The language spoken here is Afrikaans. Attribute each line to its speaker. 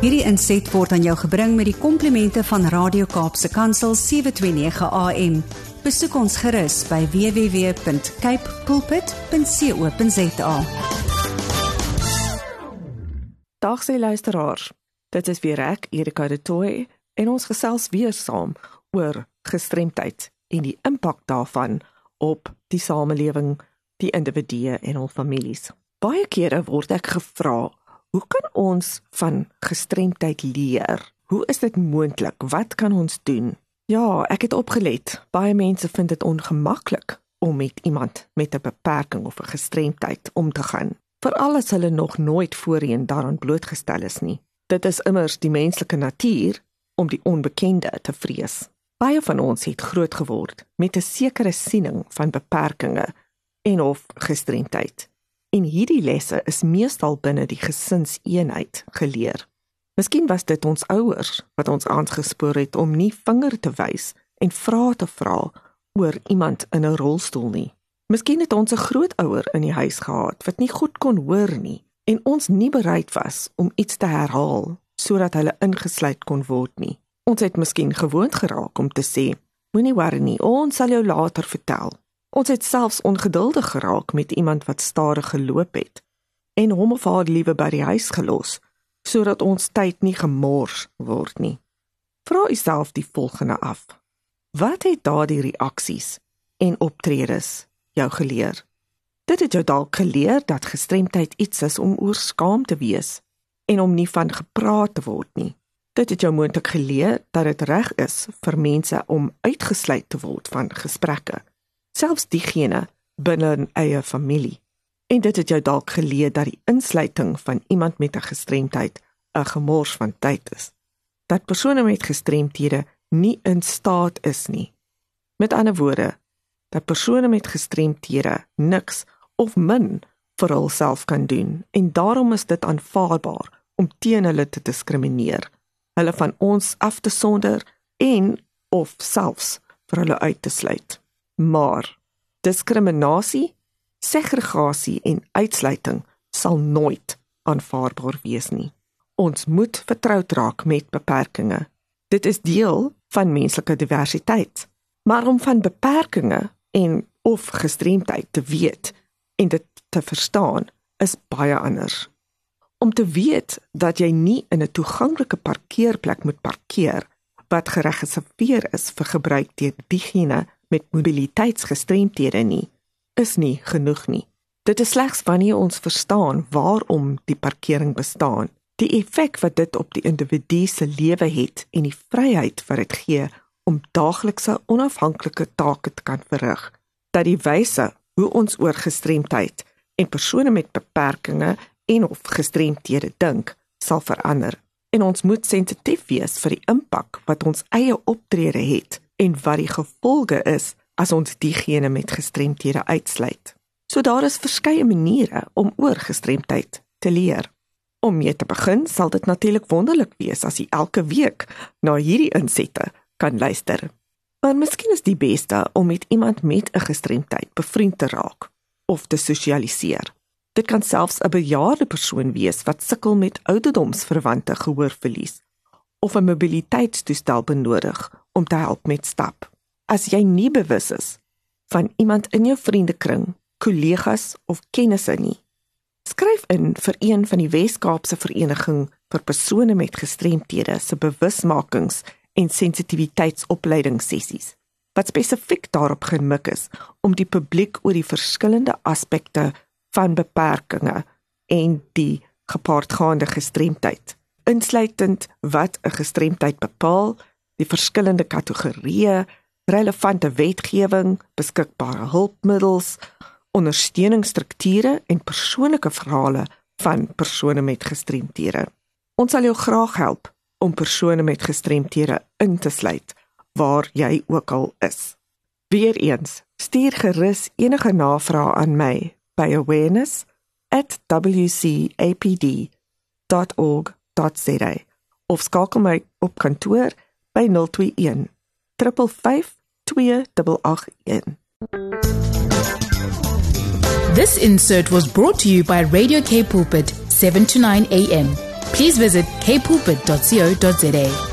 Speaker 1: Hierdie inset word aan jou gebring met die komplimente van Radio Kaapse Kansel 729 AM. Besoek ons gerus by www.cape pulpit.co.za.
Speaker 2: Dag se luisteraars. Dit is weer ek, Erika de Tooy, en ons gesels weer saam oor gestremdheid en die impak daarvan op die samelewing, die individue en hul families. Baie kere word ek gevra, hoe kan ons van gestremdheid leer? Hoe is dit moontlik? Wat kan ons doen? Ja, ek het opgelet. Baie mense vind dit ongemaklik om met iemand met 'n beperking of 'n gestremdheid om te gaan, veral as hulle nog nooit voorheen daaraan blootgestel is nie. Dit is immers die menslike natuur om die onbekende te vrees. Baie van ons het groot geword met 'n sekere siening van beperkings en of gestremdheid. En hierdie lesse is meestal binne die gesinseenheid geleer. Miskien was dit ons ouers wat ons aangespoor het om nie vinger te wys en vrae te vra oor iemand in 'n rolstoel nie. Miskien het ons 'n grootouer in die huis gehad wat nie goed kon hoor nie en ons nie bereid was om iets te herhaal sodat hulle ingesluit kon word nie. Ons het miskien gewoond geraak om te sê, moenie worry nie, ons sal jou later vertel. Ons het selfs ongeduldig geraak met iemand wat stadig geloop het en hom of haar liewe by die huis gelos sodat ons tyd nie gemors word nie. Vra jouself die volgende af. Wat het daardie reaksies en optredes jou geleer? Dit het jou dalk geleer dat gestremdheid iets is om oor skaam te wees en om nie van gepraat te word nie. Dit het jou moontlik geleer dat dit reg is vir mense om uitgesluit te word van gesprekke, selfs diegene binne 'n eie familie. En dit het jou dalk geleer dat die insluiting van iemand met 'n gestremdheid 'n gemors van tyd is. Dat persone met gestremthede nie in staat is nie. Met ander woorde, dat persone met gestremthede niks of min vir hulself kan doen en daarom is dit aanvaarbaar om teen hulle te diskrimineer, hulle van ons af te sonder en of selfs vir hulle uit te sluit. Maar diskriminasie, segregasie en uitsluiting sal nooit aanvaarbaar wees nie. Ons moet vertroud raak met beperkings. Dit is deel van menslike diversiteit. Maar om van beperkings en of gestremdheid te weet en dit te verstaan is baie anders om te weet dat jy nie in 'n toeganklike parkeerplek moet parkeer wat gereserveer is vir gebruik deur diegene met mobiliteitsgestremthede nie, is nie genoeg nie. Dit is slegs wanneer ons verstaan waarom die parkering bestaan, die effek wat dit op die individu se lewe het en die vryheid wat dit gee om daaglikse onafhanklike take te kan verrig, dat die wyse hoe ons oor gestremdheid en persone met beperkings en of gestremdhede dink sal verander en ons moet sensitief wees vir die impak wat ons eie optrede het en wat die gevolge is as ons diegene met gestremdhede uitsluit. So daar is verskeie maniere om oor gestremdheid te leer. Om mee te begin, sal dit natuurlik wonderlik wees as jy elke week na hierdie insette kan luister. Maar miskien is die beste om met iemand met 'n gestremdheid bevriend te raak of te sosialiseer. Dit kan selfs 'n bejaarde persoon wees wat sukkel met ouderdomsverwante gehoorverlies of 'n mobiliteitstoestel benodig om te help met stap. As jy nie bewus is van iemand in jou vriendekring, kollegas of kennisse nie, skryf in vir een van die Wes-Kaapse vereniging vir persone met gestremthede se bewusmakings en sensitiwiteitsopleidingssessies wat spesifiek daarop gemik is om die publiek oor die verskillende aspekte van beperkings en die gepaardgaande gestremdheid insluitend wat 'n gestremdheid bepaal die verskillende kategorieë relevante wetgewing beskikbare hulpmiddels ondersteuningsstrukture en persoonlike verhale van persone met gestremthede ons sal jou graag help om persone met gestremthede in te sluit waar jy ook al is. Weereens stuur gerus enige navrae aan my by awareness@wcapd.org.za of skakel my op kantoor by 021 355 2881.
Speaker 3: This insert was brought to you by Radio K Pulpit 7 to 9 a.m. please visit kpulpit.co.za.